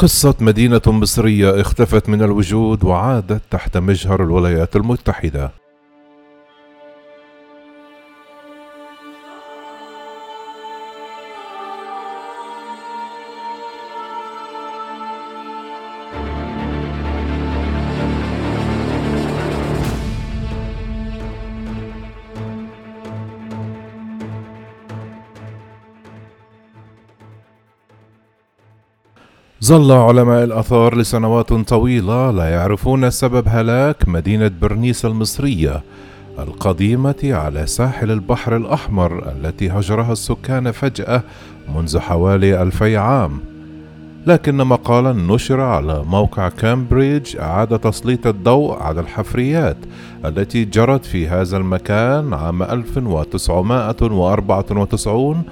قصة مدينة مصرية اختفت من الوجود وعادت تحت مجهر الولايات المتحدة. ظل علماء الآثار لسنوات طويلة لا يعرفون سبب هلاك مدينة برنيس المصرية القديمة على ساحل البحر الأحمر التي هجرها السكان فجأة منذ حوالي ألفي عام. لكن مقالا نشر على موقع كامبريدج أعاد تسليط الضوء على الحفريات التي جرت في هذا المكان عام 1994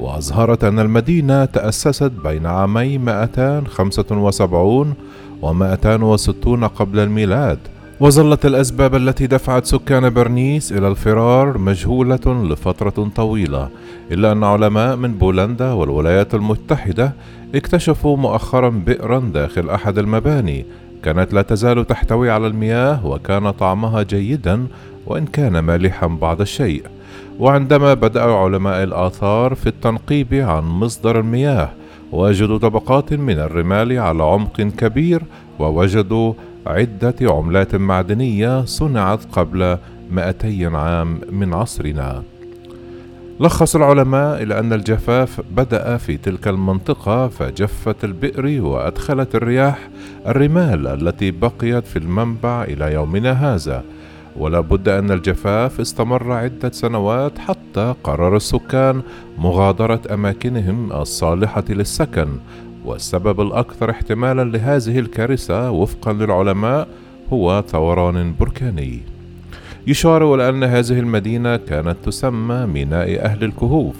وأظهرت أن المدينة تأسست بين عامي 275 و 260 قبل الميلاد وظلت الأسباب التي دفعت سكان برنيس إلى الفرار مجهولة لفترة طويلة إلا أن علماء من بولندا والولايات المتحدة اكتشفوا مؤخرا بئرا داخل أحد المباني كانت لا تزال تحتوي على المياه وكان طعمها جيدا وإن كان مالحا بعض الشيء. وعندما بدأ علماء الآثار في التنقيب عن مصدر المياه وجدوا طبقات من الرمال على عمق كبير ووجدوا عدة عملات معدنية صنعت قبل 200 عام من عصرنا. لخص العلماء إلى أن الجفاف بدأ في تلك المنطقة فجفت البئر وأدخلت الرياح الرمال التي بقيت في المنبع إلى يومنا هذا ولا بد أن الجفاف استمر عدة سنوات حتى قرر السكان مغادرة أماكنهم الصالحة للسكن والسبب الأكثر احتمالا لهذه الكارثة وفقا للعلماء هو ثوران بركاني. يشار إلى أن هذه المدينة كانت تسمى ميناء أهل الكهوف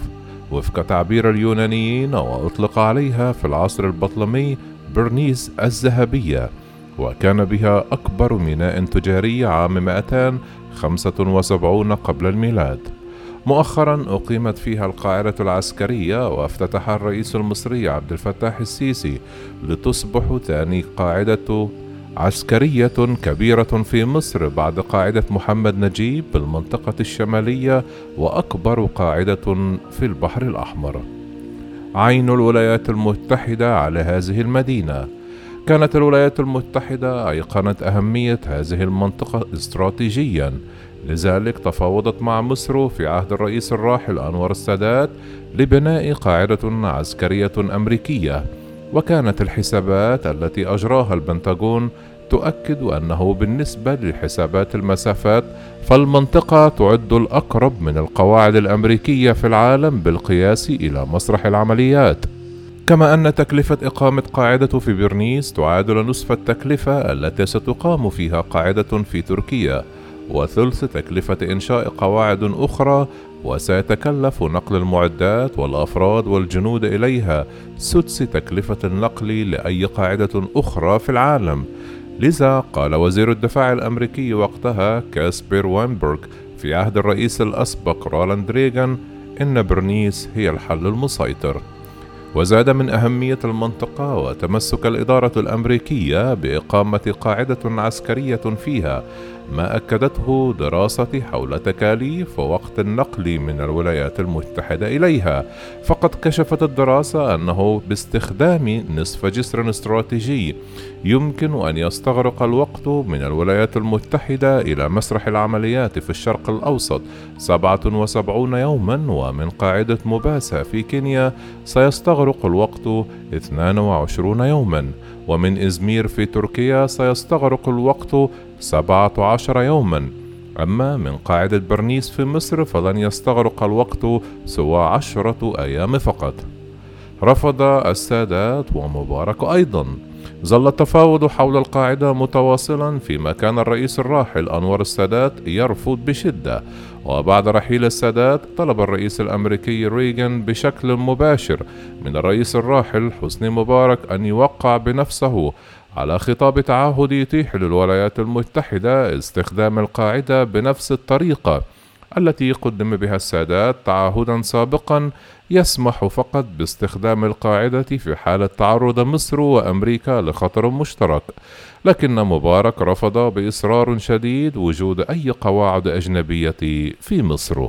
وفق تعبير اليونانيين وأطلق عليها في العصر البطلمي برنيس الذهبية. وكان بها أكبر ميناء تجاري عام 275 قبل الميلاد مؤخرا أقيمت فيها القاعدة العسكرية وافتتح الرئيس المصري عبد الفتاح السيسي لتصبح ثاني قاعدة عسكرية كبيرة في مصر بعد قاعدة محمد نجيب بالمنطقة الشمالية وأكبر قاعدة في البحر الأحمر. عين الولايات المتحدة على هذه المدينة كانت الولايات المتحدة أيقنت أهمية هذه المنطقة استراتيجيا. لذلك تفاوضت مع مصر في عهد الرئيس الراحل أنور السادات لبناء قاعدة عسكرية أمريكية. وكانت الحسابات التي أجراها البنتاغون تؤكد أنه بالنسبة لحسابات المسافات فالمنطقة تعد الأقرب من القواعد الأمريكية في العالم بالقياس إلى مسرح العمليات. كما أن تكلفة إقامة قاعدة في برنيس تعادل نصف التكلفة التي ستقام فيها قاعدة في تركيا وثلث تكلفة إنشاء قواعد أخرى وسيتكلف نقل المعدات والأفراد والجنود إليها سدس تكلفة النقل لأي قاعدة أخرى في العالم. لذا قال وزير الدفاع الأمريكي وقتها كاسبر وينبرغ في عهد الرئيس الأسبق رونالد ريغان إن برنيس هي الحل المسيطر. وزاد من أهمية المنطقة وتمسك الإدارة الأمريكية بإقامة قاعدة عسكرية فيها ما أكدته دراستي حول تكاليف ووقت النقل من الولايات المتحدة إليها، فقد كشفت الدراسة أنه باستخدام نصف جسر استراتيجي يمكن أن يستغرق الوقت من الولايات المتحدة إلى مسرح العمليات في الشرق الأوسط 77 يوما ومن قاعدة موباسا في كينيا سيستغرق الوقت 22 يوما ومن إزمير في تركيا سيستغرق الوقت سبعة عشر يوما. أما من قاعدة برنيس في مصر فلن يستغرق الوقت سوى عشرة أيام فقط. رفض السادات ومبارك أيضا. ظل التفاوض حول القاعدة متواصلا فيما كان الرئيس الراحل أنور السادات يرفض بشدة. وبعد رحيل السادات طلب الرئيس الأمريكي ريغان بشكل مباشر من الرئيس الراحل حسني مبارك أن يوقع بنفسه. على خطاب تعهد يتيح للولايات المتحدة استخدام القاعدة بنفس الطريقة التي قدم بها السادات تعهدا سابقا يسمح فقط باستخدام القاعدة في حالة تعرض مصر وأمريكا لخطر مشترك، لكن مبارك رفض بإصرار شديد وجود أي قواعد أجنبية في مصر.